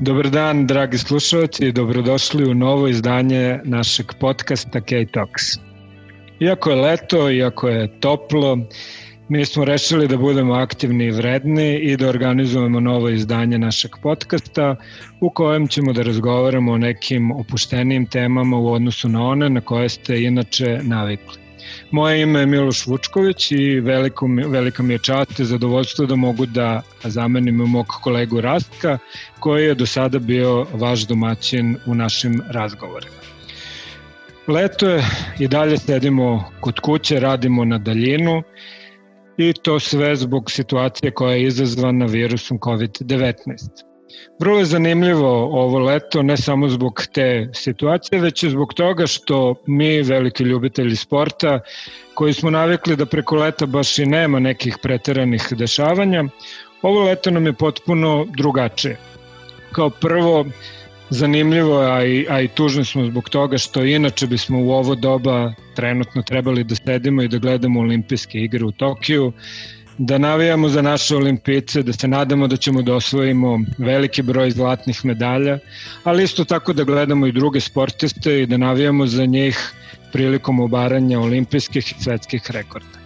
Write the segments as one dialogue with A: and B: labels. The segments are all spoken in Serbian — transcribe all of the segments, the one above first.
A: Dobar dan, dragi slušalci, i dobrodošli u novo izdanje našeg podcasta K-Talks. Iako je leto, iako je toplo, mi smo rešili da budemo aktivni i vredni i da organizujemo novo izdanje našeg podcasta u kojem ćemo da razgovaramo o nekim opuštenijim temama u odnosu na one na koje ste inače navikli. Moje ime je Miloš Vučković i veliko, velika mi je čast i zadovoljstvo da mogu da zamenim mog kolegu Rastka, koji je do sada bio vaš domaćin u našim razgovorima. Leto je i dalje sedimo kod kuće, radimo na daljinu i to sve zbog situacije koja je izazvana virusom COVID-19. Vrlo je zanimljivo ovo leto, ne samo zbog te situacije, već i zbog toga što mi, veliki ljubitelji sporta, koji smo navikli da preko leta baš i nema nekih preteranih dešavanja, ovo leto nam je potpuno drugačije. Kao prvo, zanimljivo, a i, a i tužni smo zbog toga što inače bismo u ovo doba trenutno trebali da sedimo i da gledamo olimpijske igre u Tokiju, da navijamo za naše olimpice, da se nadamo da ćemo da osvojimo veliki broj zlatnih medalja, ali isto tako da gledamo i druge sportiste i da navijamo za njih prilikom obaranja olimpijskih i svetskih rekorda.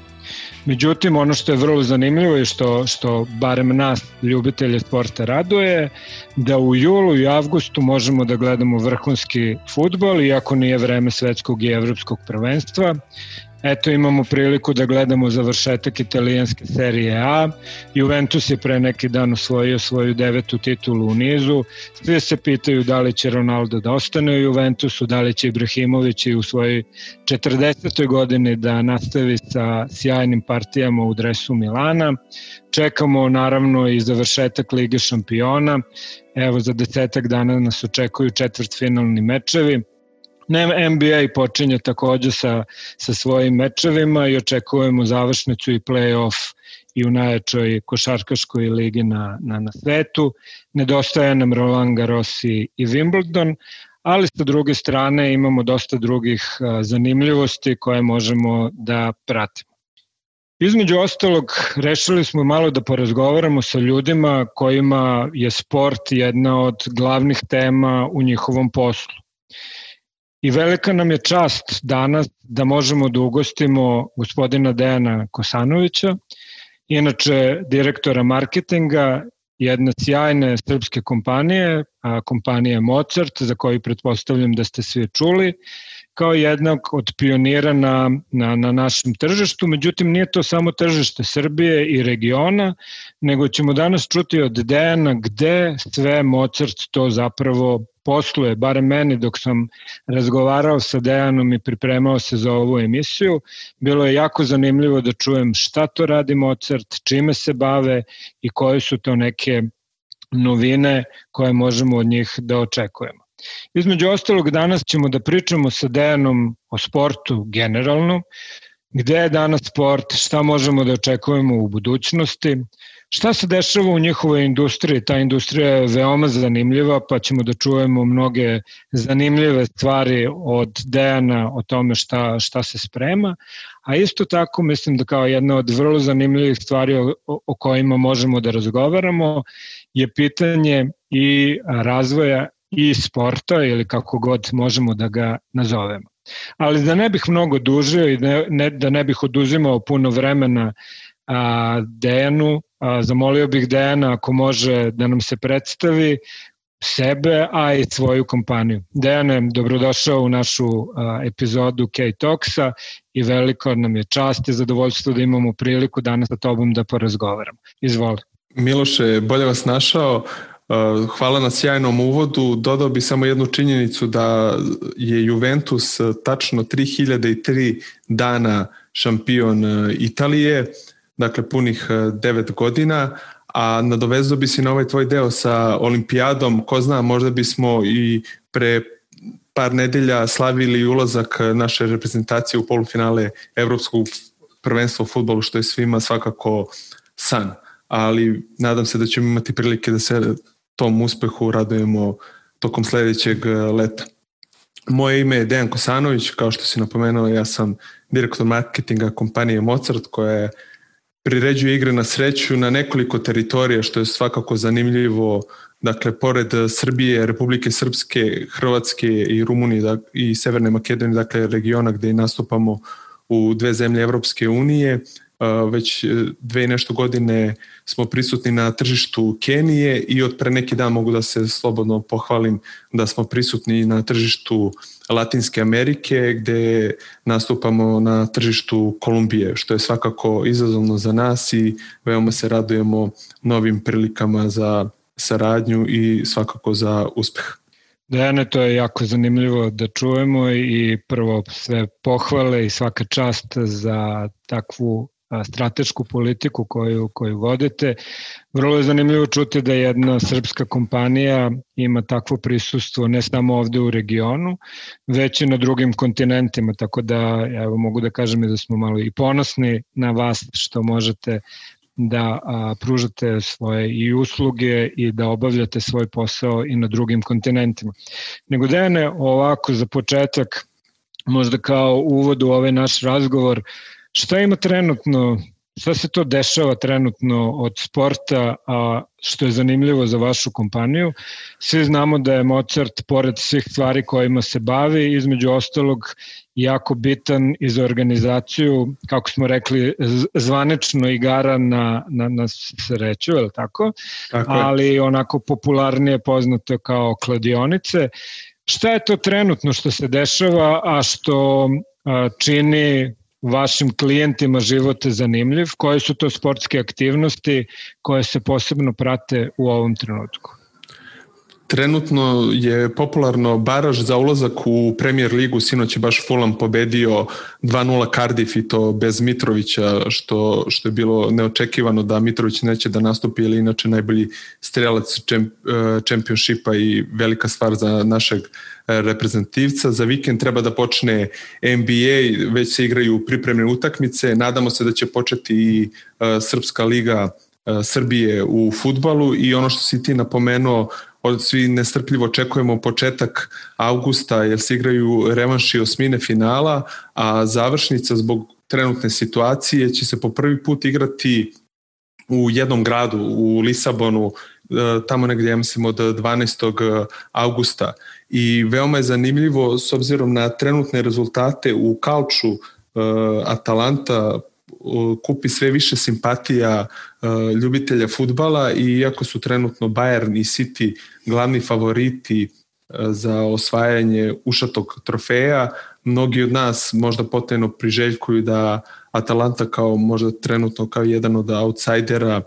A: Međutim, ono što je vrlo zanimljivo i što, što barem nas, ljubitelje sporta, raduje, da u julu i avgustu možemo da gledamo vrhunski futbol, iako nije vreme svetskog i evropskog prvenstva, Eto imamo priliku da gledamo završetak italijanske serije A. Juventus je pre neki dan osvojio svoju devetu titulu u nizu. Svi se pitaju da li će Ronaldo da ostane u Juventusu, da li će Ibrahimović i u svojoj 40. godini da nastavi sa sjajnim partijama u dresu Milana. Čekamo naravno i završetak Lige šampiona. Evo za desetak dana nas očekuju četvrtfinalni mečevi NBA počinje takođe sa, sa svojim mečevima i očekujemo završnicu i play-off i u najjačoj košarkaškoj ligi na, na, na svetu. Nedostaje nam Roland Garros i, i Wimbledon, ali sa druge strane imamo dosta drugih a, zanimljivosti koje možemo da pratimo. Između ostalog, rešili smo malo da porazgovaramo sa ljudima kojima je sport jedna od glavnih tema u njihovom poslu. I velika nam je čast danas da možemo da ugostimo gospodina Dejana Kosanovića, inače direktora marketinga jedne sjajne srpske kompanije, a kompanije Mozart, za koju pretpostavljam da ste svi čuli, kao jednog od pionira na, na, na našem tržištu. Međutim, nije to samo tržište Srbije i regiona, nego ćemo danas čuti od Dejana gde sve Mozart to zapravo posluje, bare meni dok sam razgovarao sa Dejanom i pripremao se za ovu emisiju, bilo je jako zanimljivo da čujem šta to radi Mozart, čime se bave i koje su to neke novine koje možemo od njih da očekujemo. Između ostalog, danas ćemo da pričamo sa Dejanom o sportu generalno, gde je danas sport, šta možemo da očekujemo u budućnosti, Šta se dešava u njihovoj industriji? Ta industrija je veoma zanimljiva, pa ćemo da čujemo mnoge zanimljive stvari od Dejana o tome šta, šta se sprema, a isto tako mislim da kao jedna od vrlo zanimljivih stvari o, o kojima možemo da razgovaramo je pitanje i razvoja i sporta ili kako god možemo da ga nazovemo. Ali da ne bih mnogo dužio i ne, ne, da ne bih oduzimao puno vremena a, Dejanu, zamolio bih Dejana ako može da nam se predstavi sebe, a i svoju kompaniju. Dejane, dobrodošao u našu epizodu K-Talksa i veliko nam je čast i zadovoljstvo da imamo priliku danas sa tobom da porazgovaramo. Izvoli.
B: Miloše, bolje vas našao. Hvala na sjajnom uvodu. Dodao bi samo jednu činjenicu da je Juventus tačno 3003 dana šampion Italije dakle punih 9 e, godina, a nadovezao bi se na ovaj tvoj deo sa olimpijadom, ko zna, možda bismo i pre par nedelja slavili ulazak naše reprezentacije u polufinale Evropskog prvenstva u futbolu, što je svima svakako san. Ali nadam se da ćemo imati prilike da se tom uspehu radujemo tokom sledećeg e, leta. Moje ime je Dejan Kosanović, kao što si napomenuo, ja sam direktor marketinga kompanije Mozart, koja je priređuje igre na sreću na nekoliko teritorija, što je svakako zanimljivo Dakle, pored Srbije, Republike Srpske, Hrvatske i Rumunije i Severne Makedonije, dakle regiona gde nastupamo u dve zemlje Evropske unije, već e, dve i nešto godine smo prisutni na tržištu Kenije i od pre neki dan mogu da se slobodno pohvalim da smo prisutni na tržištu Latinske Amerike gde nastupamo na tržištu Kolumbije što je svakako izazovno za nas i veoma se radujemo novim prilikama za saradnju i svakako za uspeh.
A: Dejane, to je jako zanimljivo da čujemo i prvo sve pohvale i svaka čast za takvu stratešku politiku koju, koju vodite. Vrlo je zanimljivo čuti da jedna srpska kompanija ima takvo prisustvo ne samo ovde u regionu, već i na drugim kontinentima, tako da evo, mogu da kažem i da smo malo i ponosni na vas što možete da a, pružate svoje i usluge i da obavljate svoj posao i na drugim kontinentima. Nego Dejane, ovako za početak, možda kao uvod u ovaj naš razgovor, šta ima trenutno Šta se to dešava trenutno od sporta, a što je zanimljivo za vašu kompaniju? Svi znamo da je Mozart, pored svih stvari kojima se bavi, između ostalog jako bitan i za organizaciju, kako smo rekli, zvanično igara na, na, na sreću, je li tako? tako je. Ali onako popularnije poznato kao kladionice. Šta je to trenutno što se dešava, a što čini vašim klijentima život zanimljiv, koje su to sportske aktivnosti koje se posebno prate u ovom trenutku?
B: Trenutno je popularno baraž za ulazak u Premier ligu, sinoć je baš Fulham pobedio 2-0 Cardiff i to bez Mitrovića, što, što je bilo neočekivano da Mitrović neće da nastupi, ili inače najbolji strelac čempionšipa i velika stvar za našeg reprezentativca. Za vikend treba da počne NBA, već se igraju pripremne utakmice, nadamo se da će početi i Srpska liga Srbije u futbalu i ono što si ti napomenuo od svi nestrpljivo očekujemo početak avgusta jer se igraju revanši osmine finala, a završnica zbog trenutne situacije će se po prvi put igrati u jednom gradu, u Lisabonu, e, tamo negdje, ja mislim, od 12. augusta. I veoma je zanimljivo, s obzirom na trenutne rezultate u Kalču, e, Atalanta kupi sve više simpatija uh, ljubitelja futbala i iako su trenutno Bayern i City glavni favoriti za osvajanje ušatog trofeja, mnogi od nas možda potajno priželjkuju da Atalanta kao možda trenutno kao jedan od outsidera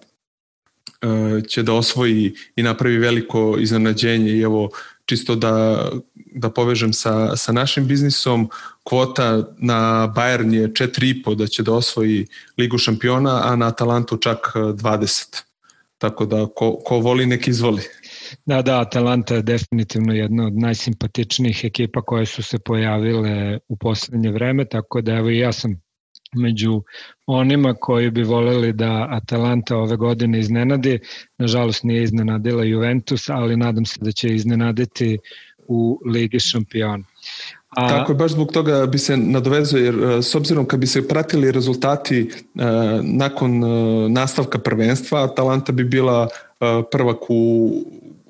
B: će da osvoji i napravi veliko iznenađenje i evo čisto da, da povežem sa, sa našim biznisom, kvota na Bayern je 4,5 da će da osvoji Ligu šampiona, a na Atalantu čak 20. Tako da ko, ko voli nek izvoli.
A: Da, da, Atalanta je definitivno jedna od najsimpatičnijih ekipa koje su se pojavile u poslednje vreme, tako da evo i ja sam među onima koji bi voleli da Atalanta ove godine iznenadi. Nažalost nije iznenadila Juventus, ali nadam se da će iznenaditi u Ligi šampiona.
B: A... Tako je, baš zbog toga bi se nadovezao, jer e, s obzirom kad bi se pratili rezultati uh, nakon uh, nastavka prvenstva, Atalanta bi bila uh, prvak u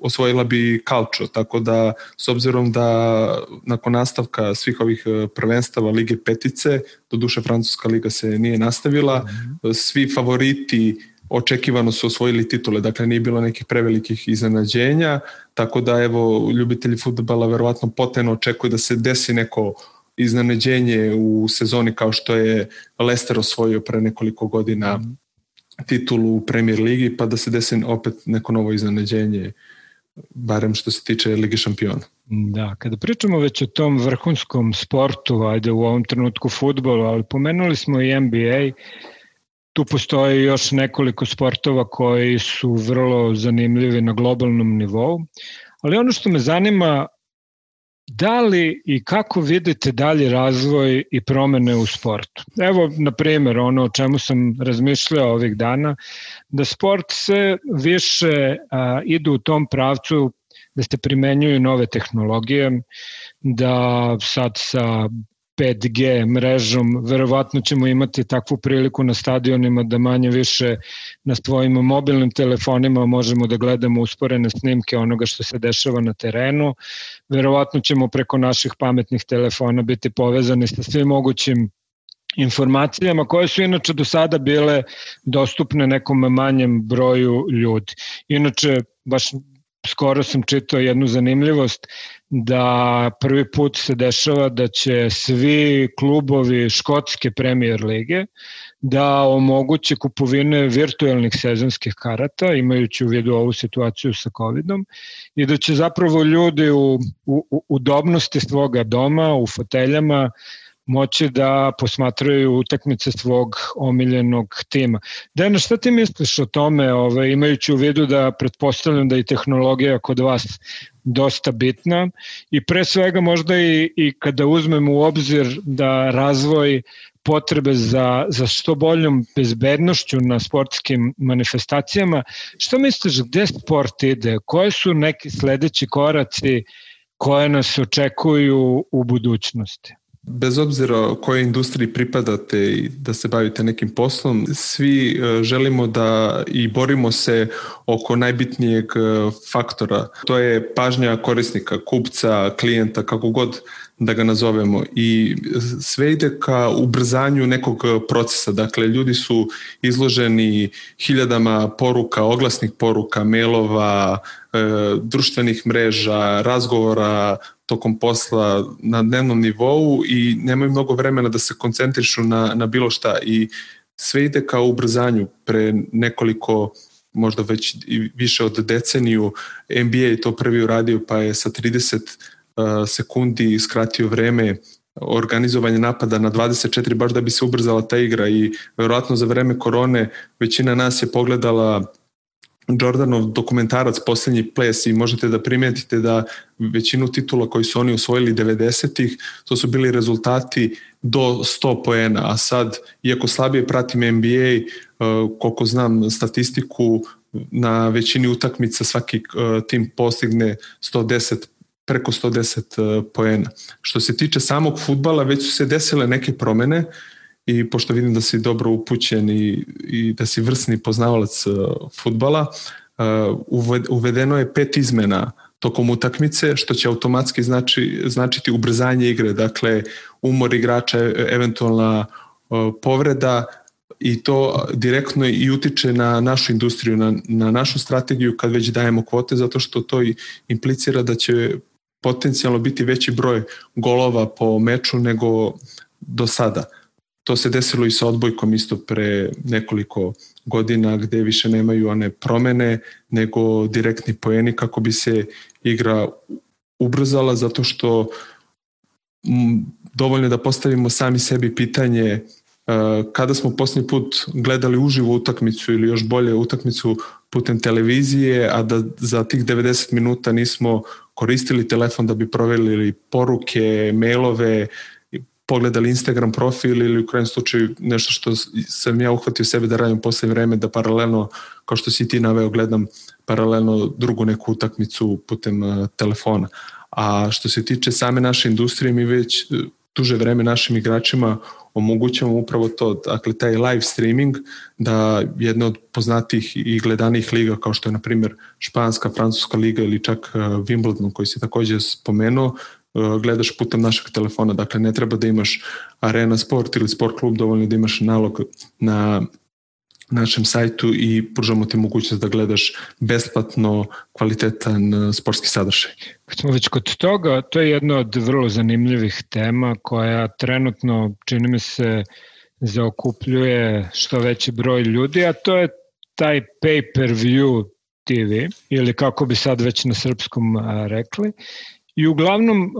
B: osvojila bi Kalčo, tako da s obzirom da nakon nastavka svih ovih e, prvenstava Lige Petice, do duše Francuska liga se nije nastavila, mm -hmm. svi favoriti očekivano su osvojili titule, dakle nije bilo nekih prevelikih iznenađenja, tako da evo ljubitelji futbala verovatno poteno očekuju da se desi neko iznenađenje u sezoni kao što je Leicester osvojio pre nekoliko godina mm -hmm. titulu u Premier ligi, pa da se desi opet neko novo iznenađenje barem što se tiče Lige šampiona.
A: Da, kada pričamo već o tom vrhunskom sportu, ajde u ovom trenutku futbolu, ali pomenuli smo i NBA, tu postoje još nekoliko sportova koji su vrlo zanimljivi na globalnom nivou, ali ono što me zanima, Da li i kako vidite dalje razvoj i promene u sportu? Evo, na primjer, ono o čemu sam razmišljao ovih dana, da sport se više a, ide u tom pravcu da se primenjuju nove tehnologije, da sad sa 5G mrežom, verovatno ćemo imati takvu priliku na stadionima da manje više na svojim mobilnim telefonima možemo da gledamo usporene snimke onoga što se dešava na terenu. Verovatno ćemo preko naših pametnih telefona biti povezani sa svim mogućim informacijama koje su inače do sada bile dostupne nekom manjem broju ljudi. Inače, baš skoro sam čitao jednu zanimljivost da prvi put se dešava da će svi klubovi škotske premier lige da omoguće kupovine virtualnih sezonskih karata, imajući u vidu ovu situaciju sa COVID-om, i da će zapravo ljudi u, u, u udobnosti svoga doma, u foteljama, moći da posmatraju utakmice svog omiljenog tima. Dejana, šta ti misliš o tome, ove, imajući u vidu da pretpostavljam da i tehnologija kod vas dosta bitna i pre svega možda i, i kada uzmemo u obzir da razvoj potrebe za, za što boljom bezbednošću na sportskim manifestacijama, što misliš gde sport ide? Koje su neki sledeći koraci koje nas očekuju u budućnosti?
B: Bez obzira kojoj industriji pripadate i da se bavite nekim poslom, svi e, želimo da i borimo se oko najbitnijeg e, faktora. To je pažnja korisnika, kupca, klijenta, kako god da ga nazovemo i sve ide ka ubrzanju nekog procesa. Dakle, ljudi su izloženi hiljadama poruka, oglasnih poruka, mailova, e, društvenih mreža, razgovora tokom posla na dnevnom nivou i nemaju mnogo vremena da se koncentrišu na, na bilo šta i sve ide ka ubrzanju pre nekoliko možda već i više od deceniju NBA je to prvi uradio pa je sa 30 sekundi skratio vreme organizovanje napada na 24 baš da bi se ubrzala ta igra i verovatno za vreme korone većina nas je pogledala Jordanov dokumentarac Poslednji ples i možete da primetite da većinu titula koji su oni osvojili 90-ih, to su bili rezultati do 100 poena, a sad, iako slabije pratim NBA, koliko znam statistiku, na većini utakmica svaki tim postigne 110 preko 110 e, poena. Što se tiče samog futbala, već su se desile neke promene i pošto vidim da si dobro upućen i, i da si vrsni poznavalac e, futbala, e, uvedeno je pet izmena tokom utakmice, što će automatski znači, značiti ubrzanje igre, dakle umor igrača, eventualna povreda i to direktno i utiče na našu industriju, na, na našu strategiju kad već dajemo kvote, zato što to implicira da će potencijalno biti veći broj golova po meču nego do sada. To se desilo i sa odbojkom isto pre nekoliko godina gde više nemaju one promene nego direktni poeni kako bi se igra ubrzala zato što dovoljno da postavimo sami sebi pitanje kada smo posljednji put gledali uživo utakmicu ili još bolje utakmicu putem televizije, a da za tih 90 minuta nismo koristili telefon da bi proverili poruke, mailove, pogledali Instagram profil ili u krajem slučaju nešto što sam ja uhvatio sebe da radim posle vreme da paralelno, kao što si ti naveo, gledam paralelno drugu neku utakmicu putem uh, telefona. A što se tiče same naše industrije, mi već duže vreme našim igračima omogućavamo upravo to, dakle taj live streaming, da jedna od poznatih i gledanih liga kao što je na primjer Španska, Francuska liga ili čak uh, Wimbledon koji se takođe spomenuo, uh, gledaš putem našeg telefona, dakle ne treba da imaš arena sport ili sport klub, dovoljno da imaš nalog na našem sajtu i pružamo ti mogućnost da gledaš besplatno kvalitetan uh, sportski sadržaj.
A: Kad smo već kod toga, to je jedna od vrlo zanimljivih tema koja trenutno, čini mi se, zaokupljuje što veći broj ljudi, a to je taj pay-per-view TV, ili kako bi sad već na srpskom rekli, I uglavnom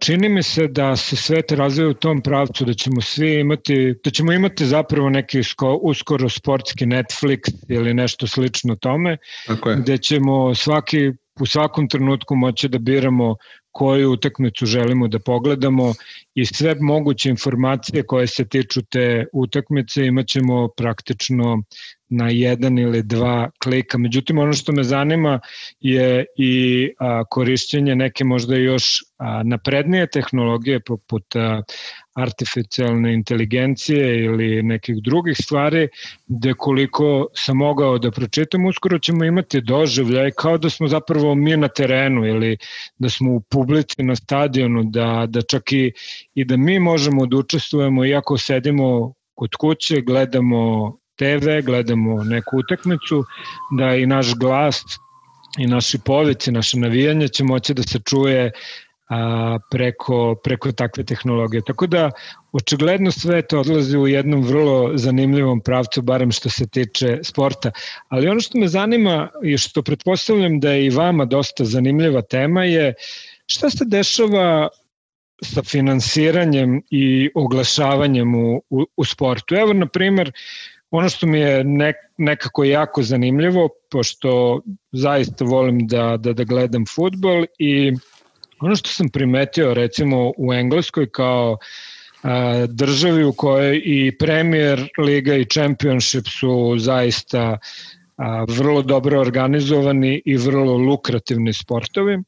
A: čini mi se da se svet razvija u tom pravcu da ćemo svi imati, da ćemo imati zapravo neki uskoro sportski Netflix ili nešto slično tome, Tako je. gde ćemo svaki u svakom trenutku moći da biramo koju utakmicu želimo da pogledamo i sve moguće informacije koje se tiču te utakmice imaćemo praktično na jedan ili dva klika. Međutim, ono što me zanima je i a, korišćenje neke možda još a, naprednije tehnologije poput a, artificijalne inteligencije ili nekih drugih stvari, gde koliko sam mogao da pročitam, uskoro ćemo imati doživljaj kao da smo zapravo mi na terenu ili da smo u publici na stadionu, da, da čak i, i da mi možemo da učestvujemo iako sedimo kod kuće, gledamo TV, gledamo neku utakmicu, da i naš glas i naši povici, naše navijanje će moći da se čuje a, preko, preko takve tehnologije. Tako da, očigledno sve to odlazi u jednom vrlo zanimljivom pravcu, barem što se tiče sporta. Ali ono što me zanima i što pretpostavljam da je i vama dosta zanimljiva tema je šta se dešava sa finansiranjem i oglašavanjem u, u, u sportu. Evo, na primer, ono što mi je nek, nekako jako zanimljivo, pošto zaista volim da, da, da gledam futbol i ono što sam primetio recimo u Engleskoj kao a, državi u kojoj i Premier Liga i Championship su zaista a, vrlo dobro organizovani i vrlo lukrativni sportovi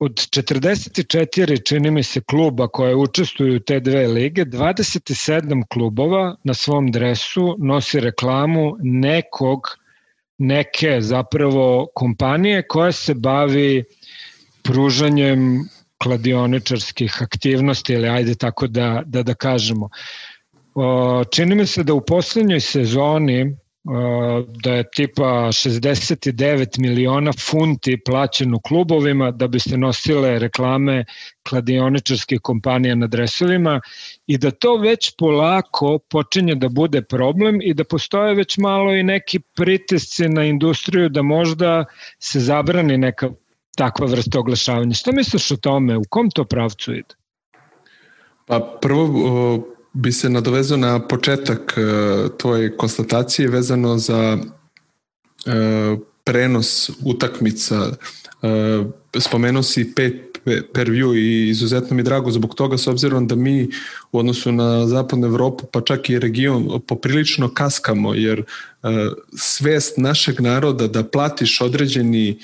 A: od 44 čini mi se kluba koje učestvuju u te dve lige, 27 klubova na svom dresu nosi reklamu nekog, neke zapravo kompanije koja se bavi pružanjem kladioničarskih aktivnosti ili ajde tako da, da, da kažemo. O, čini mi se da u poslednjoj sezoni da je tipa 69 miliona funti plaćeno klubovima da bi se nosile reklame kladioničarskih kompanija na dresovima i da to već polako počinje da bude problem i da postoje već malo i neki pritisci na industriju da možda se zabrani neka takva vrsta oglašavanja. Što misliš o tome? U kom to pravcu ide?
B: Pa prvo bi se nadovezao na početak e, tvoje konstatacije vezano za e, prenos utakmica. E, spomenuo si pet per view i izuzetno mi drago zbog toga s obzirom da mi u odnosu na zapadnu Evropu pa čak i region poprilično kaskamo jer svest našeg naroda da platiš određeni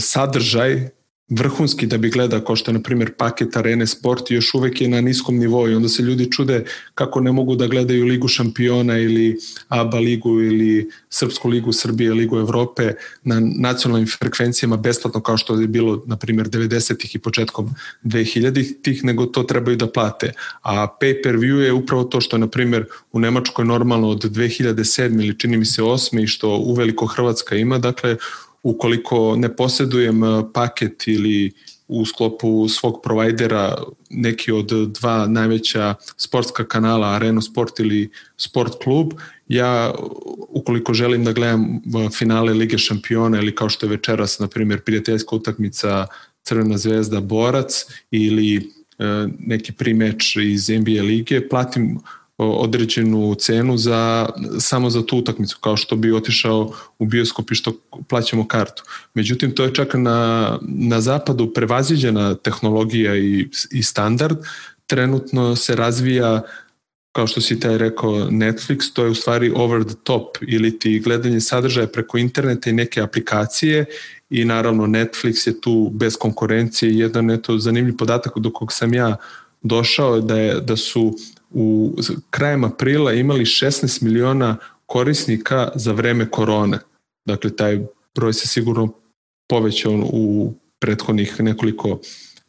B: sadržaj vrhunski da bi gleda kao što je na primjer paket Arene Sport još uvek je na niskom nivou i onda se ljudi čude kako ne mogu da gledaju Ligu šampiona ili ABA ligu ili Srpsku ligu Srbije, Ligu Evrope na nacionalnim frekvencijama besplatno kao što je bilo na primjer 90-ih i početkom 2000-ih, nego to trebaju da plate. A pay per view je upravo to što je na primjer u Nemačkoj normalno od 2007 ili čini mi se 8 i što uveliko Hrvatska ima, dakle ukoliko ne posjedujem e, paket ili u sklopu svog provajdera neki od dva najveća sportska kanala Arena Sport ili Sport klub, ja ukoliko želim da gledam e, finale Lige šampiona ili kao što je večeras na primjer prijateljska utakmica Crvena zvezda Borac ili e, neki primeč iz NBA lige, platim određenu cenu za, samo za tu utakmicu, kao što bi otišao u bioskop i što plaćamo kartu. Međutim, to je čak na, na zapadu prevaziđena tehnologija i, i standard. Trenutno se razvija kao što si taj rekao Netflix, to je u stvari over the top ili ti gledanje sadržaja preko interneta i neke aplikacije i naravno Netflix je tu bez konkurencije jedan eto zanimljiv podatak do kog sam ja došao da je da su u krajem aprila imali 16 miliona korisnika za vreme korone. Dakle, taj broj se sigurno povećao u prethodnih nekoliko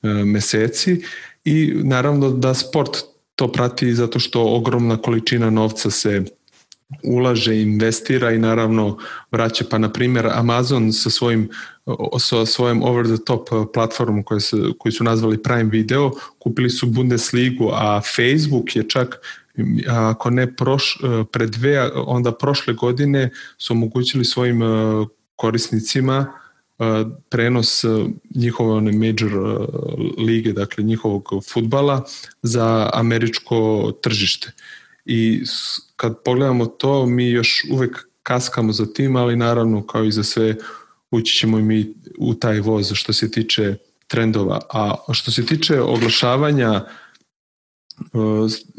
B: e, meseci i naravno da sport to prati zato što ogromna količina novca se ulaže, investira i naravno vraća pa na primjer Amazon sa svojim sa svojom over the top platformom koju su, koju su nazvali Prime Video, kupili su Bundesligu, a Facebook je čak ako ne proš, pre dve, onda prošle godine su omogućili svojim korisnicima prenos njihove major lige, dakle njihovog futbala za američko tržište. I kad pogledamo to, mi još uvek kaskamo za tim, ali naravno kao i za sve ući ćemo i mi u taj voz što se tiče trendova. A što se tiče oglašavanja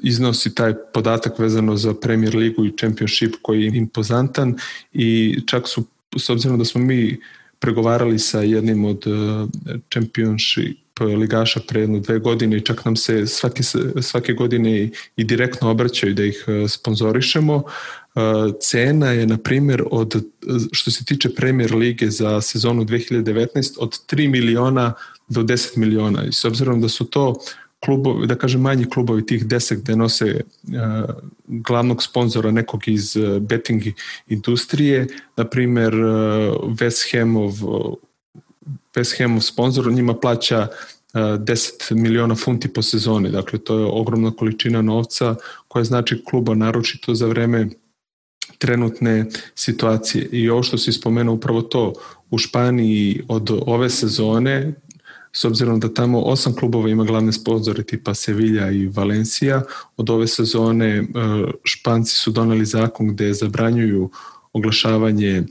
B: iznosi taj podatak vezano za Premier ligu i Championship koji je impozantan i čak su, s obzirom da smo mi pregovarali sa jednim od Championship ligaša pre jedno dve godine i čak nam se svake, svake godine i direktno obraćaju da ih sponzorišemo. Cena je, na primjer, od, što se tiče Premier lige za sezonu 2019, od 3 miliona do 10 miliona. I s obzirom da su to klubovi, da kažem manji klubovi tih 10 gde nose uh, glavnog sponzora nekog iz uh, betting industrije, na primer uh, West Hamov West Hamov sponsor njima plaća 10 miliona funti po sezoni, dakle to je ogromna količina novca koja znači kluba naročito za vreme trenutne situacije. I ovo što si spomenuo upravo to, u Španiji od ove sezone s obzirom da tamo osam klubova ima glavne sponzore tipa Sevilla i Valencija, od ove sezone e, Španci su doneli zakon gde zabranjuju oglašavanje e,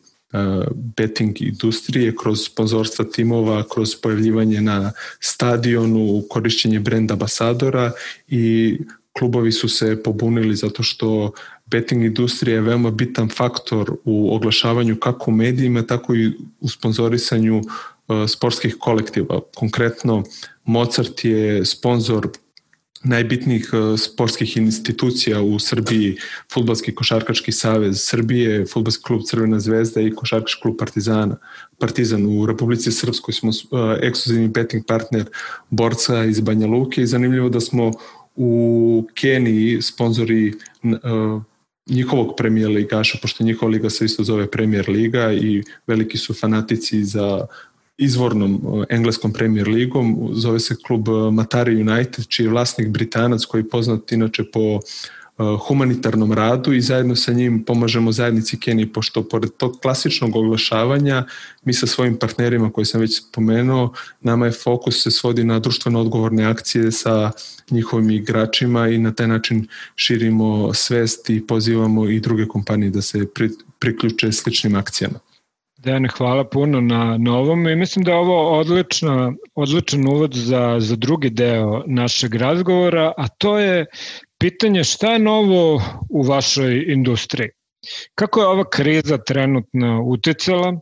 B: betting industrije kroz sponzorstva timova, kroz pojavljivanje na stadionu, korišćenje brenda ambasadora i klubovi su se pobunili zato što betting industrija je veoma bitan faktor u oglašavanju kako u medijima, tako i u sponzorisanju E, sportskih kolektiva. Konkretno, Mozart je sponsor najbitnijih e, sportskih institucija u Srbiji, Futbalski košarkaški savez Srbije, Futbalski klub Crvena zvezda i košarkaški klub Partizana. Partizan u Republici Srpskoj smo uh, ekskluzivni betting partner borca iz Banja Luke i zanimljivo da smo u Keniji sponzori uh, njihovog premijer ligaša, pošto njihova liga se isto zove premijer liga i veliki su fanatici za izvornom engleskom premier ligom, zove se klub e, Matari United, čiji je vlasnik Britanac koji je poznat inače po e, humanitarnom radu i zajedno sa njim pomažemo zajednici Kenije, pošto pored tog klasičnog oglašavanja mi sa svojim partnerima koje sam već spomenuo, nama je fokus se svodi na društveno odgovorne akcije sa njihovim igračima i na taj način širimo svest i pozivamo i druge kompanije da se priključe sličnim akcijama.
A: Dene, hvala puno na, na ovom i mislim da je ovo odlična, odličan uvod za, za drugi deo našeg razgovora, a to je pitanje šta je novo u vašoj industriji? Kako je ova kriza trenutno uticala?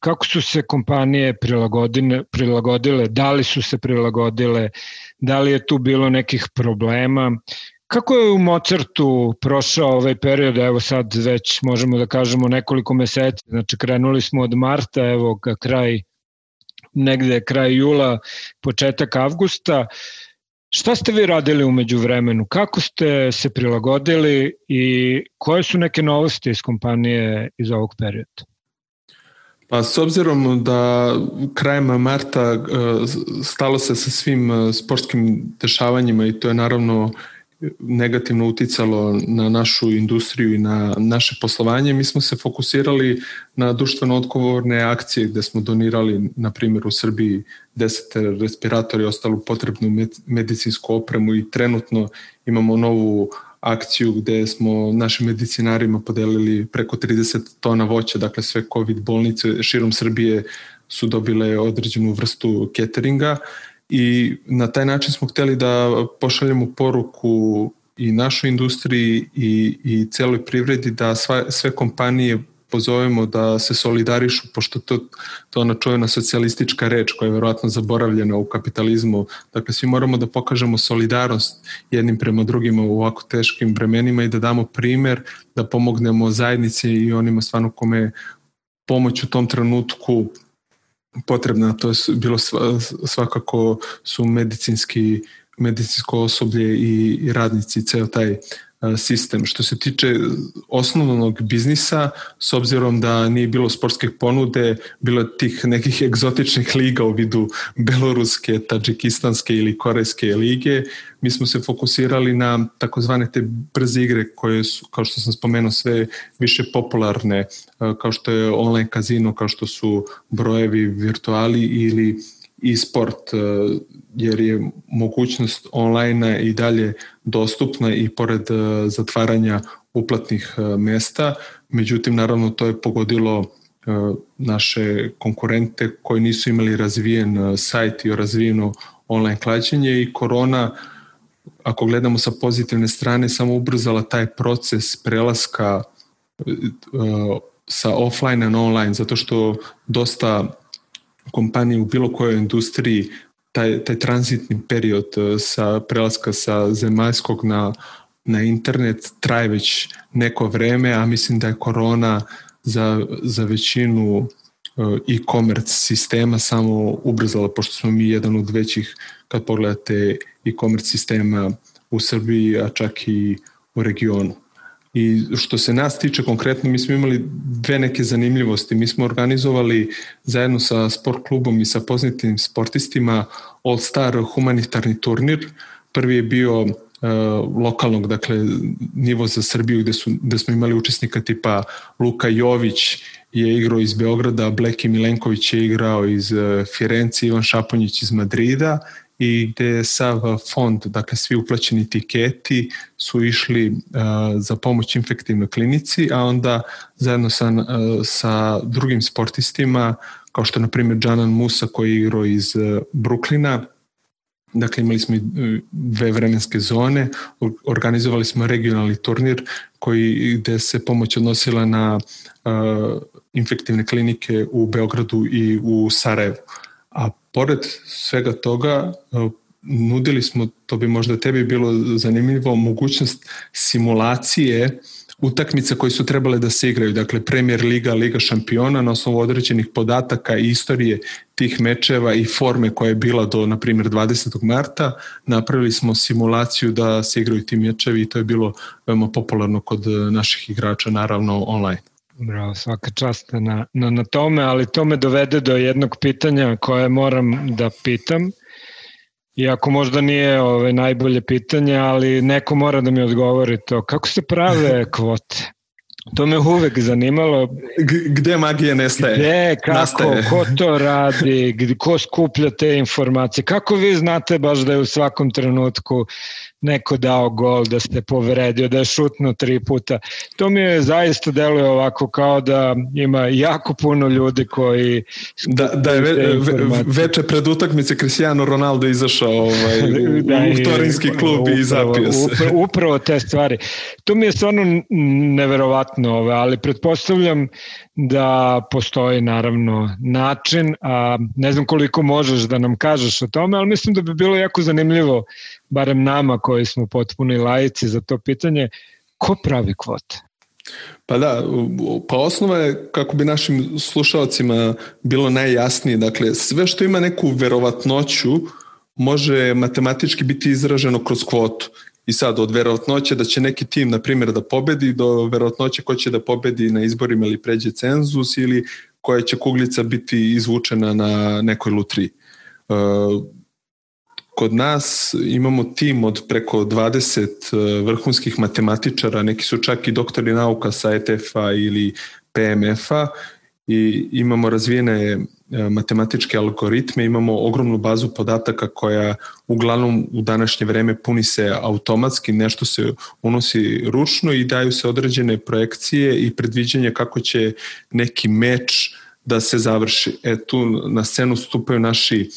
A: Kako su se kompanije prilagodile, prilagodile? Da li su se prilagodile? Da li je tu bilo nekih problema? Kako je u Mozartu prošao ovaj period, evo sad već možemo da kažemo nekoliko meseci, znači krenuli smo od marta, evo ka kraj, negde kraj jula, početak avgusta, Šta ste vi radili umeđu vremenu? Kako ste se prilagodili i koje su neke novosti iz kompanije iz ovog perioda?
B: Pa s obzirom da krajem marta e, stalo se sa svim e, sportskim dešavanjima i to je naravno negativno uticalo na našu industriju i na naše poslovanje, mi smo se fokusirali na društveno odgovorne akcije gde smo donirali, na primjer u Srbiji, 10 respiratora i ostalu potrebnu medicinsku opremu i trenutno imamo novu akciju gde smo našim medicinarima podelili preko 30 tona voća, dakle sve COVID bolnice širom Srbije su dobile određenu vrstu cateringa i na taj način smo hteli da pošaljemo poruku i našoj industriji i, i celoj privredi da sva, sve kompanije pozovemo da se solidarišu, pošto to, to ona čujena socijalistička reč koja je verovatno zaboravljena u kapitalizmu. Dakle, svi moramo da pokažemo solidarnost jednim prema drugima u ovako teškim vremenima i da damo primer, da pomognemo zajednici i onima stvarno kome pomoć u tom trenutku potrebna, to je bilo svakako su medicinski medicinsko osoblje i, i radnici, ceo taj sistem. Što se tiče osnovnog biznisa, s obzirom da nije bilo sportske ponude, bilo tih nekih egzotičnih liga u vidu beloruske, tadžikistanske ili korejske lige, mi smo se fokusirali na takozvane te brze igre koje su, kao što sam spomenuo, sve više popularne, kao što je online kazino, kao što su brojevi virtuali ili i sport, e, jer je mogućnost online i dalje dostupna i pored e, zatvaranja uplatnih e, mesta. Međutim, naravno, to je pogodilo naše konkurente koji nisu imali razvijen sajt i razvijeno online klađenje i korona ako gledamo sa pozitivne strane, samo ubrzala taj proces prelaska sa offline na online, zato što dosta kompanije u bilo kojoj industriji taj, taj tranzitni period uh, sa prelaska sa zemaljskog na, na internet traje već neko vreme, a mislim da je korona za, za većinu uh, e-commerce sistema samo ubrzala, pošto smo mi jedan od većih, kad pogledate e-commerce sistema u Srbiji, a čak i u regionu. I što se nas tiče konkretno, mi smo imali dve neke zanimljivosti. Mi smo organizovali zajedno sa sport klubom i sa poznatim sportistima All Star humanitarni turnir. Prvi je bio uh, lokalnog, dakle, nivo za Srbiju gde, su, gde smo imali učesnika tipa Luka Jović je igrao iz Beograda, Bleki Milenković je igrao iz uh, Firenci, Ivan Šaponjić iz Madrida i gde je sav fond, dakle svi uplaćeni tiketi su išli uh, za pomoć infektivnoj klinici, a onda zajedno sa, uh, sa drugim sportistima, kao što je na primjer Džanan Musa koji je igrao iz uh, Bruklina, Dakle, imali smo dve vremenske zone, organizovali smo regionalni turnir koji, gde se pomoć odnosila na uh, infektivne klinike u Beogradu i u Sarajevu. A pored svega toga, e, nudili smo, to bi možda tebi bilo zanimljivo, mogućnost simulacije utakmica koji su trebale da se igraju, dakle Premier Liga, Liga šampiona na osnovu određenih podataka i istorije tih mečeva i forme koja je bila do, na primjer, 20. marta, napravili smo simulaciju da se igraju ti mečevi i to je bilo veoma popularno kod naših igrača, naravno online.
A: Bravo, svaka čast na, na, na tome, ali to me dovede do jednog pitanja koje moram da pitam. Iako možda nije ove, ovaj, najbolje pitanje, ali neko mora da mi odgovori to. Kako se prave kvote? To me uvek zanimalo.
B: G gde magija nestaje?
A: Gde, kako, nastaje. ko to radi, ko skuplja te informacije? Kako vi znate baš da je u svakom trenutku neko dao gol, da ste povredio, da je šutno tri puta. To mi je zaista deluje ovako kao da ima jako puno ljudi koji
B: da, da je ve, ve, veče pred utakmice Cristiano Ronaldo izašao ovaj, u, da, u Torinski klub upravo, i zapio se.
A: Upravo, upravo te stvari. To mi je stvarno neverovatno, ove, ali pretpostavljam da postoji naravno način, a ne znam koliko možeš da nam kažeš o tome, ali mislim da bi bilo jako zanimljivo barem nama koji smo potpuni lajici za to pitanje, ko pravi kvote?
B: Pa da, pa osnova je kako bi našim slušalcima bilo najjasnije, dakle sve što ima neku verovatnoću može matematički biti izraženo kroz kvotu. I sad od verovatnoće da će neki tim, na primjer, da pobedi do verovatnoće ko će da pobedi na izborima ili pređe cenzus ili koja će kuglica biti izvučena na nekoj lutri. Kod nas imamo tim od preko 20 e, vrhunskih matematičara, neki su čak i doktori nauka sa ETF-a ili PMF-a i imamo razvijene e, matematičke algoritme, imamo ogromnu bazu podataka koja uglavnom u današnje vreme puni se automatski, nešto se unosi ručno i daju se određene projekcije i predviđanje kako će neki meč da se završi. E tu na scenu stupaju naši,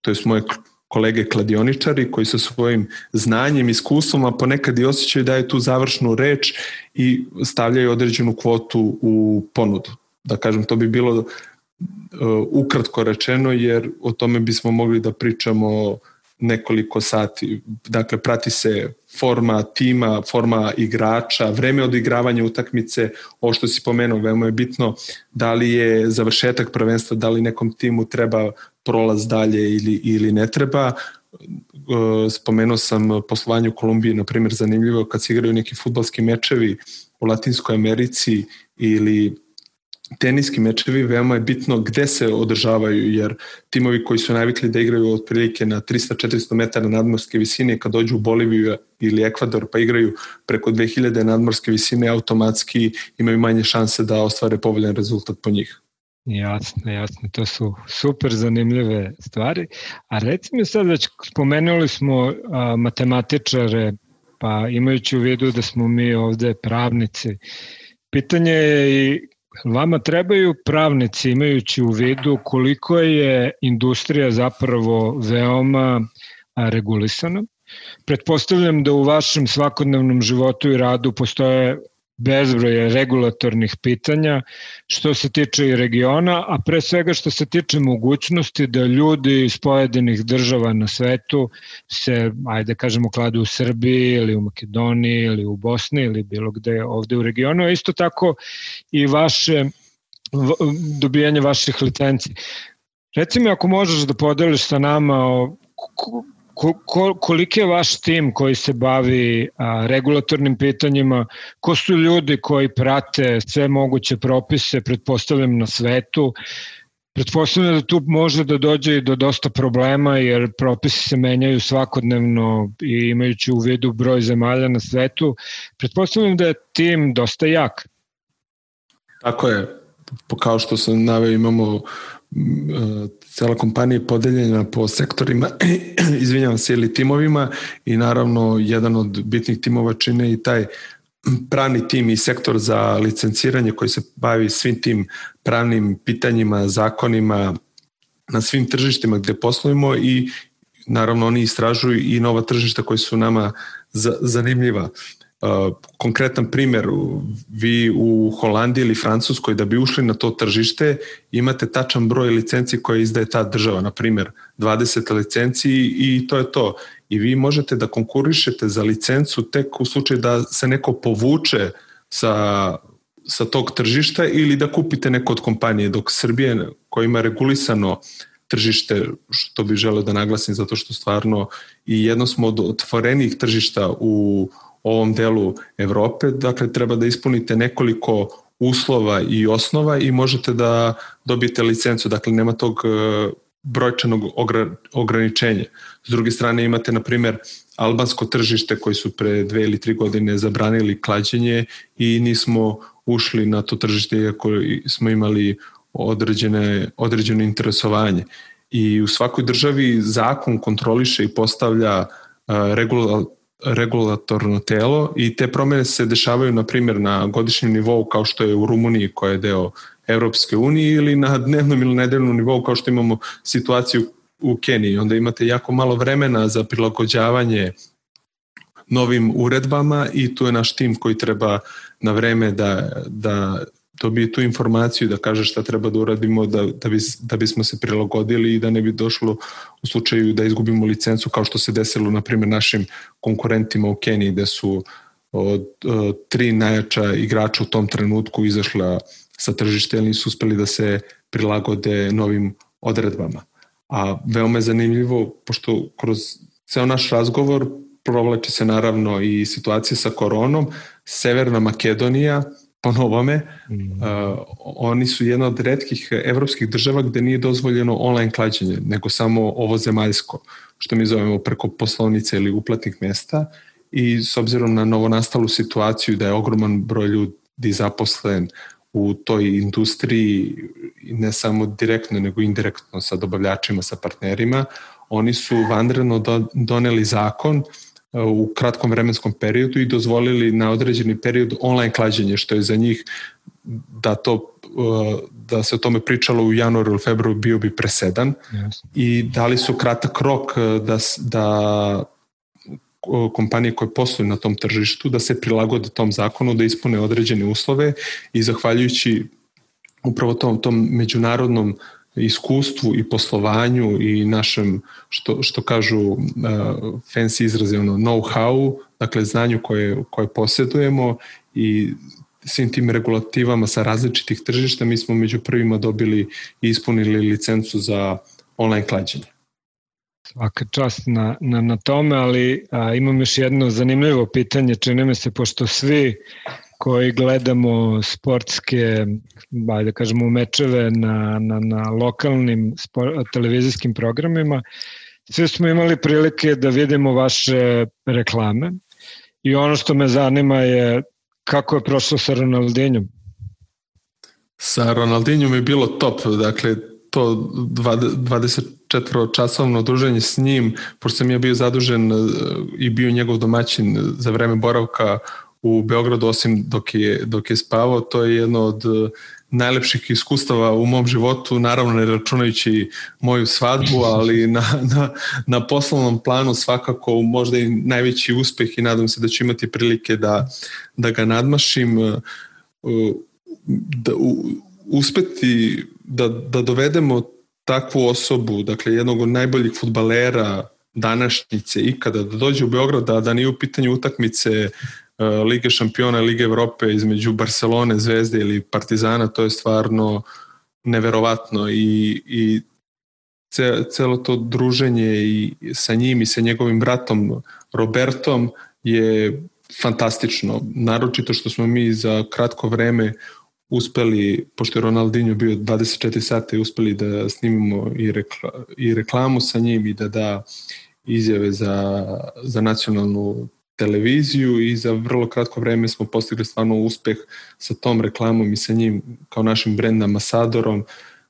B: to je moje kolege kladioničari koji sa svojim znanjem, iskustvom, a ponekad i osjećaju daju tu završnu reč i stavljaju određenu kvotu u ponudu. Da kažem, to bi bilo uh, ukratko rečeno, jer o tome bismo mogli da pričamo nekoliko sati. Dakle, prati se forma tima, forma igrača, vreme odigravanja utakmice, ovo što si pomenuo, veoma je bitno da li je završetak prvenstva, da li nekom timu treba prolaz dalje ili, ili ne treba. E, spomenuo sam poslovanje u Kolumbiji, na primjer, zanimljivo kad se igraju neki futbalski mečevi u Latinskoj Americi ili teniski mečevi, veoma je bitno gde se održavaju, jer timovi koji su navikli da igraju otprilike na 300-400 metara nadmorske visine, kad dođu u Boliviju ili Ekvador pa igraju preko 2000 nadmorske visine, automatski imaju manje šanse da ostvare povoljan rezultat po njih.
A: Jasno, jasno, to su super zanimljive stvari. A reci mi sad, već spomenuli smo a, matematičare, pa imajući u vidu da smo mi ovde pravnici, pitanje je i vama trebaju pravnici imajući u vidu koliko je industrija zapravo veoma regulisana, Pretpostavljam da u vašem svakodnevnom životu i radu postoje bezbroje regulatornih pitanja što se tiče i regiona, a pre svega što se tiče mogućnosti da ljudi iz pojedinih država na svetu se, ajde kažemo, kladu u Srbiji ili u Makedoniji ili u Bosni ili bilo gde ovde u regionu, a isto tako i vaše dobijanje vaših licenci. Reci mi ako možeš da podeliš sa nama o ko, ko, koliki je vaš tim koji se bavi a, regulatornim pitanjima, ko su ljudi koji prate sve moguće propise, pretpostavljam na svetu, Pretpostavljam da tu može da dođe i do dosta problema jer propisi se menjaju svakodnevno i imajući u vidu broj zemalja na svetu. Pretpostavljam da je tim dosta jak.
B: Tako je. Kao što sam naveo imamo cela kompanija je podeljena po sektorima, izvinjavam se, ili timovima i naravno jedan od bitnih timova čine i taj pravni tim i sektor za licenciranje koji se bavi svim tim pravnim pitanjima, zakonima na svim tržištima gde poslujemo i naravno oni istražuju i nova tržišta koji su nama zanimljiva. Konkretan primer, vi u Holandiji ili Francuskoj da bi ušli na to tržište imate tačan broj licenci koje izdaje ta država, na primer 20 licenci i to je to. I vi možete da konkurišete za licencu tek u slučaju da se neko povuče sa, sa tog tržišta ili da kupite neko od kompanije, dok Srbije koja ima regulisano tržište, što bih želeo da naglasim, zato što stvarno i jedno smo od otvorenih tržišta u ovom delu Evrope, dakle treba da ispunite nekoliko uslova i osnova i možete da dobijete licencu, dakle nema tog e, brojčanog ograničenja. S druge strane imate, na primer, albansko tržište koji su pre dve ili tri godine zabranili klađenje i nismo ušli na to tržište iako smo imali određene, određeno interesovanje. I u svakoj državi zakon kontroliše i postavlja e, regula, regulatorno telo i te promene se dešavaju na primjer na godišnjem nivou kao što je u Rumuniji koja je deo Evropske unije ili na dnevnom ili nedeljnom nivou kao što imamo situaciju u Keniji. Onda imate jako malo vremena za prilagođavanje novim uredbama i tu je naš tim koji treba na vreme da, da dobije tu informaciju da kaže šta treba da uradimo da, da, bi, da bismo se prilagodili i da ne bi došlo u slučaju da izgubimo licencu kao što se desilo na primjer našim konkurentima u Keniji gde su od, od tri najjača igrača u tom trenutku izašla sa tržište ili nisu uspeli da se prilagode novim odredbama. A veoma je zanimljivo, pošto kroz ceo naš razgovor provlači se naravno i situacija sa koronom, Severna Makedonija po novome, mm. uh, oni su jedna od redkih evropskih država gde nije dozvoljeno online klađenje, nego samo ovo zemaljsko, što mi zovemo preko poslovnice ili uplatnih mesta i s obzirom na novonastalu situaciju da je ogroman broj ljudi zaposlen u toj industriji ne samo direktno nego indirektno sa dobavljačima, sa partnerima, oni su vanredno doneli zakon u kratkom vremenskom periodu i dozvolili na određeni period online klađenje, što je za njih da to da se o tome pričalo u januaru ili februaru bio bi presedan yes. i dali su kratak rok da, da kompanije koje posluju na tom tržištu da se prilagode tom zakonu, da ispune određene uslove i zahvaljujući upravo tom, tom međunarodnom iskustvu i poslovanju i našem, što, što kažu uh, fancy izraze, ono, know-how, dakle znanju koje, koje posjedujemo i svim tim regulativama sa različitih tržišta, mi smo među prvima dobili i ispunili licencu za online klađenje.
A: Svaka čast na, na, na tome, ali a, imam još jedno zanimljivo pitanje, čini mi se, pošto svi koji gledamo sportske, ajde da kažemo, mečeve na, na, na lokalnim sport, televizijskim programima, svi smo imali prilike da vidimo vaše reklame i ono što me zanima je kako je prošlo sa Ronaldinjom?
B: Sa Ronaldinjom je bilo top, dakle to 24 časovno druženje s njim, pošto sam ja bio zadužen e, i bio njegov domaćin za vreme boravka u Beogradu, osim dok je, dok je spavao, to je jedno od najlepših iskustava u mom životu, naravno ne računajući moju svadbu, ali na, na, na poslovnom planu svakako možda i najveći uspeh i nadam se da ću imati prilike da, da ga nadmašim, da uspeti da, da dovedemo takvu osobu, dakle jednog od najboljih futbalera današnjice ikada da dođe u Beograd, da, da nije u pitanju utakmice Lige šampiona, Lige Evrope između Barcelone, Zvezde ili Partizana, to je stvarno neverovatno i, i ce, celo to druženje i sa njim i sa njegovim bratom Robertom je fantastično, naročito što smo mi za kratko vreme uspeli, pošto je Ronaldinho bio 24 sata i uspeli da snimimo i, rekla, i reklamu sa njim i da da izjave za, za nacionalnu televiziju i za vrlo kratko vreme smo postigli stvarno uspeh sa tom reklamom i sa njim kao našim brand ambasadorom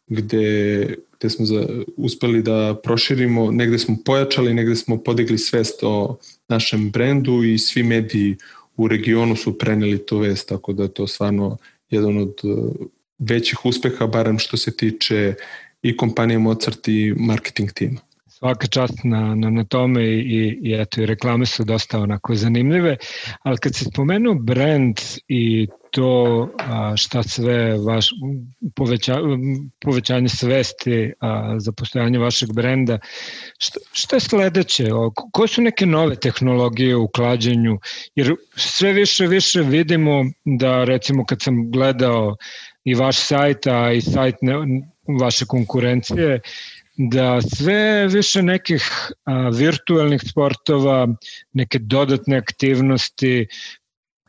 B: gde, gde smo za, uspeli da proširimo, negde smo pojačali, negde smo podigli svest o našem brendu i svi mediji u regionu su preneli tu vest, tako da to stvarno jedan od uh, većih uspeha, barem što se tiče i kompanije Mozart i marketing tima.
A: Svaka čast na, na, na tome i, i eto i reklame su dosta onako zanimljive, ali kad se spomenu brand i to a, šta sve vaš, poveća, povećanje svesti a, za postojanje vašeg brenda, šta, šta je sledeće? O, koje su neke nove tehnologije u klađenju? Jer sve više više vidimo da recimo kad sam gledao i vaš sajt, a i sajt ne, vaše konkurencije, da sve više nekih a, virtualnih sportova, neke dodatne aktivnosti,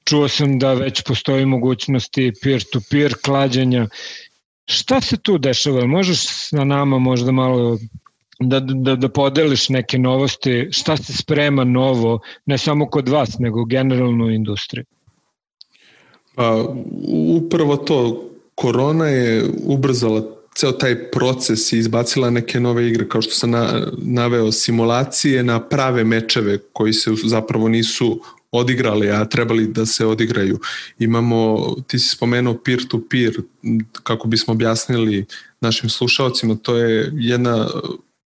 A: čuo sam da već postoji mogućnosti peer-to-peer -peer klađenja. Šta se tu dešava? Možeš na nama možda malo da, da, da podeliš neke novosti, šta se sprema novo, ne samo kod vas, nego generalno u industriji?
B: Pa, upravo to, korona je ubrzala ceo taj proces i izbacila neke nove igre, kao što sam na, naveo simulacije na prave mečeve koji se zapravo nisu odigrali, a trebali da se odigraju. Imamo, ti si spomenuo peer-to-peer, -peer, kako bismo objasnili našim slušalcima, to je jedna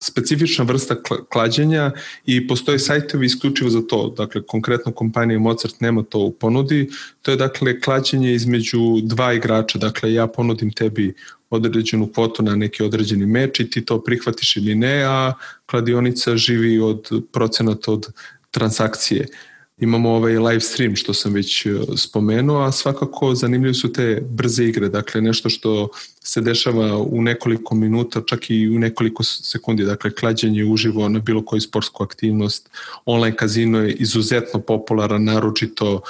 B: specifična vrsta klađenja i postoje sajtovi isključivo za to. Dakle, konkretno kompanija Mozart nema to u ponudi. To je dakle klađenje između dva igrača. Dakle, ja ponudim tebi određenu kvotu na neki određeni meč i ti to prihvatiš ili ne, a kladionica živi od procenata od transakcije. Imamo ovaj live stream što sam već e, spomenuo, a svakako zanimljive su te brze igre, dakle nešto što se dešava u nekoliko minuta, čak i u nekoliko sekundi, dakle klađenje uživo na bilo koju sportsku aktivnost. Online kazino je izuzetno popularan, naročito e,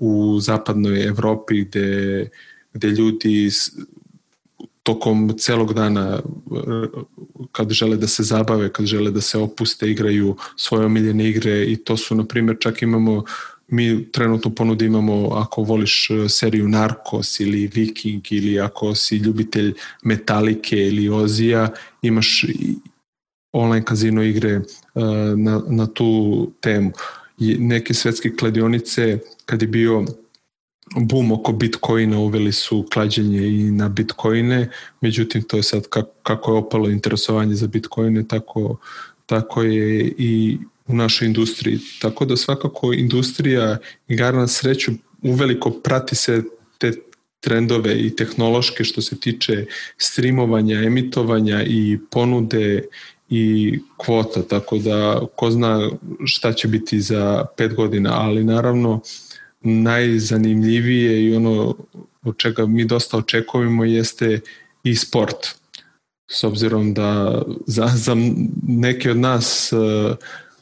B: u zapadnoj Evropi gde, gde ljudi tokom celog dana kad žele da se zabave, kad žele da se opuste, igraju svoje omiljene igre i to su, na primjer, čak imamo mi trenutno ponudi imamo ako voliš e, seriju Narcos ili Viking ili ako si ljubitelj Metalike ili Ozija, imaš online kazino igre e, na, na tu temu. I neke svetske kladionice kad je bio boom oko Bitcoina, uveli su klađenje i na Bitcoine, međutim to je sad kako, kako je opalo interesovanje za Bitcoine, tako, tako je i u našoj industriji. Tako da svakako industrija igara na sreću uveliko prati se te trendove i tehnološke što se tiče streamovanja, emitovanja i ponude i kvota, tako da ko zna šta će biti za pet godina, ali naravno najzanimljivije i ono od čega mi dosta očekujemo jeste i sport. S obzirom da za, za neke od nas uh,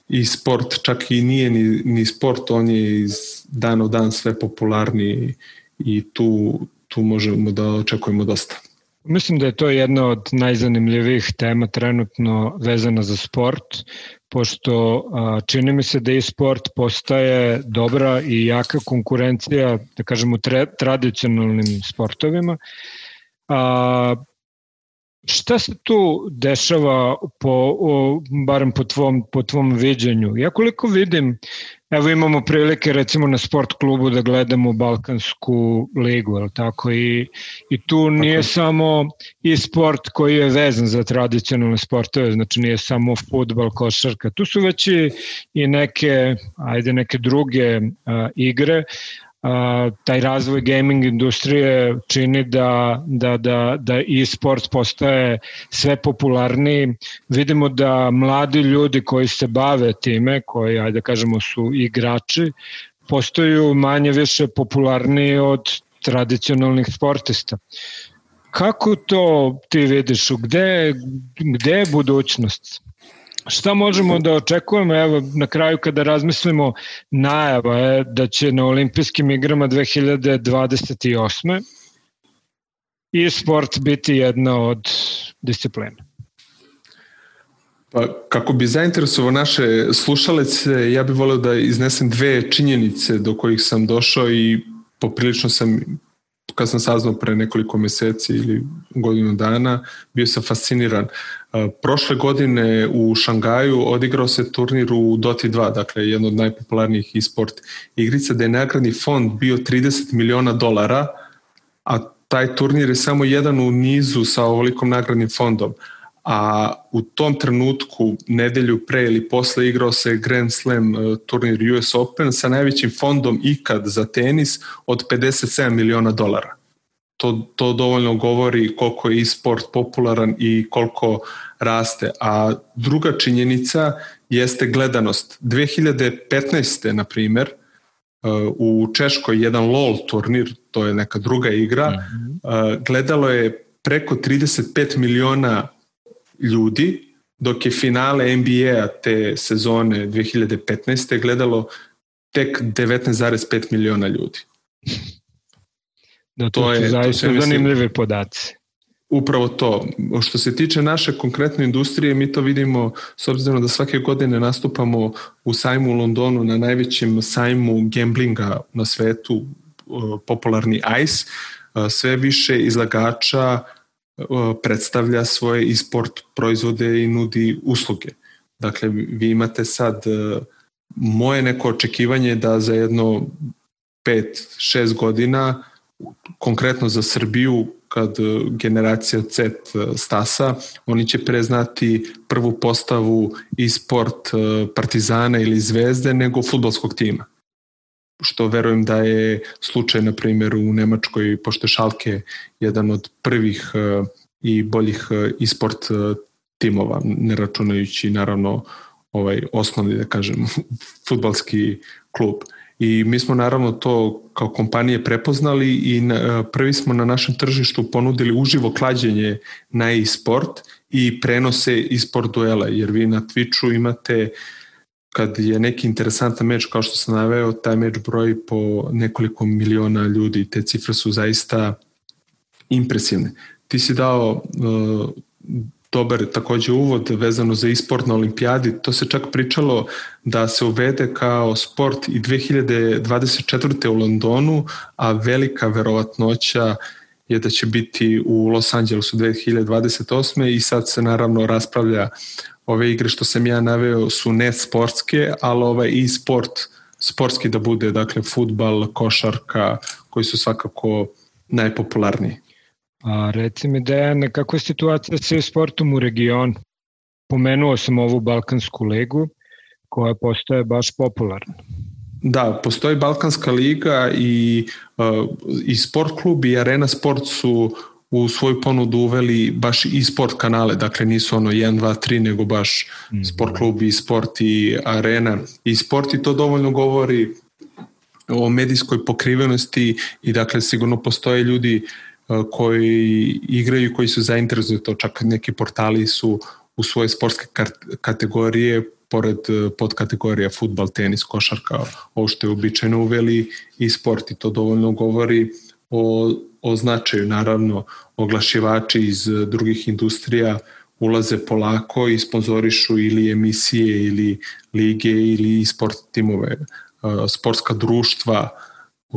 B: i sport čak i nije ni, ni sport, on je iz dan u dan sve popularniji i tu, tu možemo da očekujemo dosta.
A: Mislim da je to jedna od najzanimljivijih tema trenutno vezana za sport, pošto a, čini mi se da i sport postaje dobra i jaka konkurencija, da kažemo, tre, tradicionalnim sportovima. A, Šta se tu dešava po, o, barem po tvom, po tvom viđenju? Ja koliko vidim, evo imamo prilike recimo na sport klubu da gledamo Balkansku ligu, je tako? I, I tu nije samo i sport koji je vezan za tradicionalne sportove, znači nije samo futbal, košarka. Tu su već i, i neke, ajde, neke druge a, igre, taj razvoj gaming industrije čini da, da, da, da e-sport postaje sve popularniji. Vidimo da mladi ljudi koji se bave time, koji, ajde da kažemo, su igrači, postaju manje više popularniji od tradicionalnih sportista. Kako to ti vidiš? Gde, gde je budućnost? Šta možemo da očekujemo? Evo, na kraju kada razmislimo, najava je da će na olimpijskim igrama 2028. i sport biti jedna od disciplina.
B: Pa, kako bi zainteresovao naše slušalece, ja bih voleo da iznesem dve činjenice do kojih sam došao i poprilično sam kad sam saznao pre nekoliko meseci ili godinu dana, bio sam fasciniran. Prošle godine u Šangaju odigrao se turnir u Doti 2, dakle jedno od najpopularnijih e-sport igrica, da je nagradni fond bio 30 miliona dolara, a taj turnir je samo jedan u nizu sa ovolikom nagradnim fondom a u tom trenutku nedelju pre ili posle igrao se Grand Slam e, turnir US Open sa najvećim fondom ikad za tenis od 57 miliona dolara. To, to dovoljno govori koliko je e-sport popularan i koliko raste. A druga činjenica jeste gledanost. 2015. na primer, e, u Češkoj jedan LOL turnir, to je neka druga igra, mm -hmm. gledalo je preko 35 miliona ljudi, dok je finale NBA te sezone 2015. gledalo tek 19,5 miliona ljudi.
A: Da, to, to je zaista to zanimljive podaci.
B: Upravo to. Što se tiče naše konkretne industrije, mi to vidimo s obzirom da svake godine nastupamo u sajmu u Londonu na najvećem sajmu gamblinga na svetu, popularni ICE, sve više izlagača predstavlja svoje e-sport proizvode i nudi usluge. Dakle, vi imate sad e, moje neko očekivanje da za jedno 5-6 godina konkretno za Srbiju kad generacija Z e, stasa, oni će preznati prvu postavu e-sport e, Partizana ili Zvezde nego futbolskog tima što verujem da je slučaj, na primjer, u Nemačkoj, pošto Šalke jedan od prvih uh, i boljih uh, e-sport uh, timova, ne računajući naravno ovaj osnovni, da kažem, futbalski klub. I mi smo naravno to kao kompanije prepoznali i prvi smo na našem tržištu ponudili uživo klađenje na e-sport i prenose e-sport duela, jer vi na Twitchu imate uh, kad je neki interesantan meč, kao što sam naveo, taj meč broji po nekoliko miliona ljudi. Te cifre su zaista impresivne. Ti si dao uh, dobar takođe uvod vezano za e-sport na olimpijadi. To se čak pričalo da se uvede kao sport i 2024. u Londonu, a velika verovatnoća je da će biti u Los Angelesu 2028. i sad se naravno raspravlja ove igre što sam ja naveo su ne sportske, ali ovaj e-sport sportski da bude, dakle futbal, košarka, koji su svakako najpopularniji.
A: A reci mi Dejane, kako je situacija sa sportom u regionu? Pomenuo sam ovu Balkansku ligu koja postaje baš popularna.
B: Da, postoji Balkanska liga i, uh, i sport klub i arena sport su u svoju ponudu uveli baš i sport kanale, dakle nisu ono 1, 2, 3, nego baš mm. sport klub i sport i arena i sport i to dovoljno govori o medijskoj pokrivenosti i dakle sigurno postoje ljudi e, koji igraju koji su zainteresovani to, čak neki portali su u svoje sportske kategorije pored e, podkategorija futbal, tenis, košarka, ovo što je običajno uveli i sport i to dovoljno govori o o značaju. Naravno, oglašivači iz drugih industrija ulaze polako i sponzorišu ili emisije ili lige ili sport timove. Sportska društva,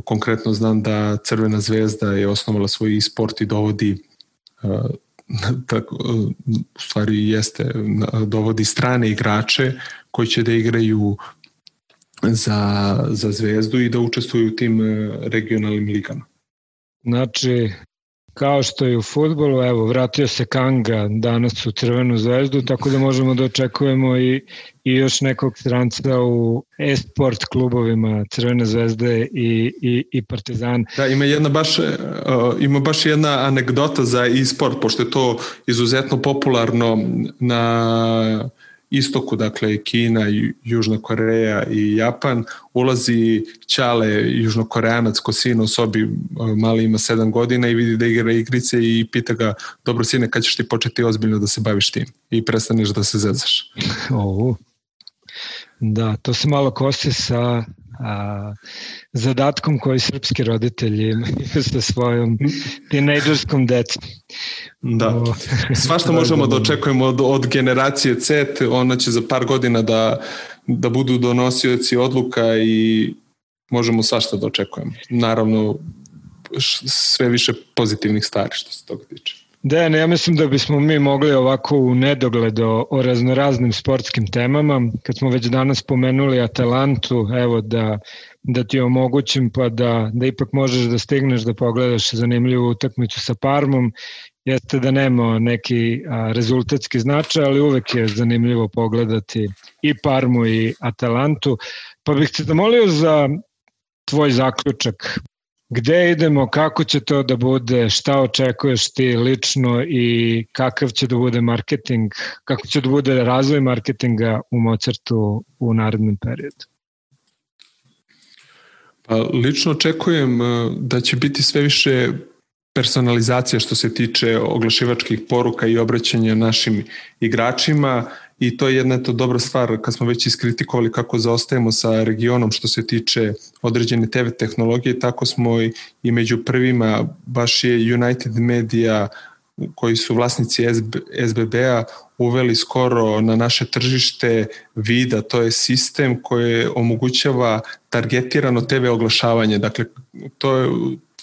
B: konkretno znam da Crvena zvezda je osnovala svoj e-sport i dovodi tako, u stvari jeste, dovodi strane igrače koji će da igraju za, za zvezdu i da učestvuju u tim regionalnim ligama.
A: Znači, kao što je u futbolu, evo, vratio se Kanga danas u Crvenu zvezdu, tako da možemo da očekujemo i, i još nekog stranca u e-sport klubovima Crvene zvezde i, i, i Partizan.
B: Da, ima jedna baš, uh, ima baš jedna anegdota za e-sport, pošto je to izuzetno popularno na istoku, dakle Kina, Južna Koreja i Japan, ulazi Ćale, južnokoreanac ko sina u sobi, mali ima 7 godina i vidi da igra igrice i pita ga, dobro sine, kad ćeš ti početi ozbiljno da se baviš tim i prestaneš da se zezaš.
A: Ovu. Da, to se malo kosi sa a, zadatkom koji srpski roditelji imaju sa svojom tinejdžerskom decom.
B: Da, svašta možemo da očekujemo od, od generacije C, ona će za par godina da, da budu donosioci odluka i možemo svašta da očekujemo. Naravno, sve više pozitivnih stvari što se toga tiče.
A: Dejan, ja mislim da bismo mi mogli ovako u nedogled o, o raznoraznim sportskim temama. Kad smo već danas pomenuli Atalantu, evo da, da ti omogućim pa da, da ipak možeš da stigneš da pogledaš zanimljivu utakmicu sa Parmom. Jeste da nema neki a, rezultatski značaj, ali uvek je zanimljivo pogledati i Parmu i Atalantu. Pa bih te zamolio za tvoj zaključak Gde idemo, kako će to da bude, šta očekuješ ti lično i kakav će da bude marketing, kako će da bude razvoj marketinga u Mozartu u narednom periodu?
B: Pa, lično očekujem e, da će biti sve više personalizacija što se tiče oglašivačkih poruka i obraćanja našim igračima i to je jedna to dobra stvar kad smo već iskritikovali kako zaostajemo sa regionom što se tiče određene TV tehnologije, tako smo i, i među prvima, baš je United Media koji su vlasnici SB, SBB-a uveli skoro na naše tržište vida, to je sistem koji omogućava targetirano TV oglašavanje, dakle to je,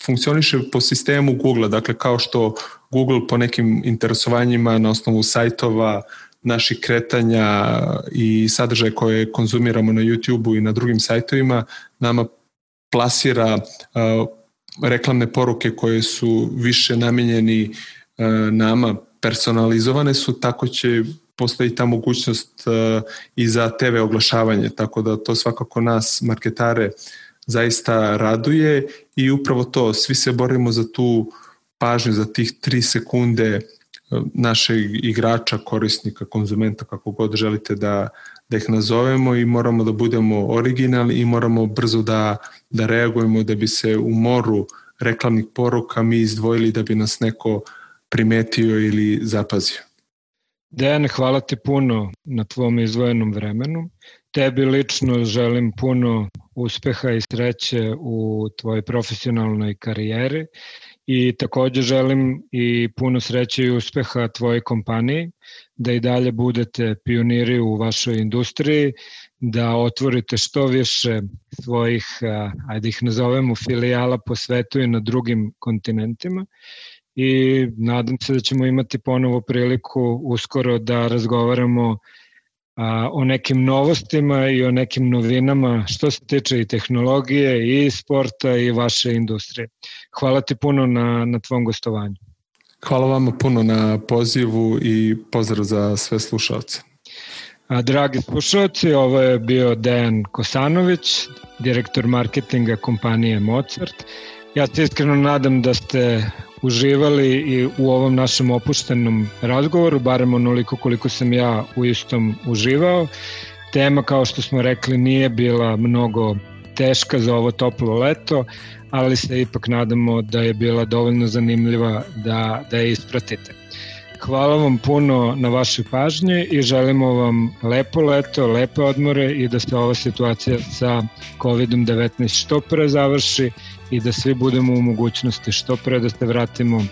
B: funkcioniše po sistemu Google, dakle kao što Google po nekim interesovanjima na osnovu sajtova naših kretanja i sadržaje koje konzumiramo na YouTube-u i na drugim sajtovima nama plasira uh, reklamne poruke koje su više namenjeni uh, nama, personalizovane su, tako će postoji ta mogućnost uh, i za TV oglašavanje, tako da to svakako nas, marketare, zaista raduje i upravo to, svi se borimo za tu pažnju, za tih 3 sekunde našeg igrača, korisnika, konzumenta, kako god želite da, da ih nazovemo i moramo da budemo originalni i moramo brzo da, da reagujemo da bi se u moru reklamnih poruka mi izdvojili da bi nas neko primetio ili zapazio.
A: Dejan, hvala ti puno na tvom izvojenom vremenu. Tebi lično želim puno uspeha i sreće u tvojoj profesionalnoj karijeri i takođe želim i puno sreće i uspeha tvojoj kompaniji, da i dalje budete pioniri u vašoj industriji, da otvorite što više svojih, ajde ih nazovemo, filijala po svetu i na drugim kontinentima. I nadam se da ćemo imati ponovo priliku uskoro da razgovaramo a, o nekim novostima i o nekim novinama što se tiče i tehnologije i sporta i vaše industrije. Hvala ti puno na, na tvom gostovanju.
B: Hvala vama puno na pozivu i pozdrav za sve slušalce.
A: A, dragi slušalci, ovo je bio Dejan Kosanović, direktor marketinga kompanije Mozart. Ja se iskreno nadam da ste uživali i u ovom našem opuštenom razgovoru, barem onoliko koliko sam ja u istom uživao. Tema, kao što smo rekli, nije bila mnogo teška za ovo toplo leto, ali se ipak nadamo da je bila dovoljno zanimljiva da, da je ispratite. Hvala vam puno na vašoj pažnji i želimo vam lepo leto, lepe odmore i da se ova situacija sa COVID-19 što pre završi i da svi budemo u mogućnosti što pre da se vratimo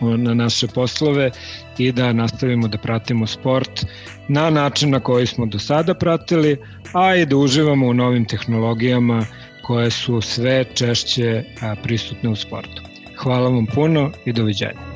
A: na naše poslove i da nastavimo da pratimo sport na način na koji smo do sada pratili, a i da uživamo u novim tehnologijama koje su sve češće prisutne u sportu. Hvala vam puno i doviđenja.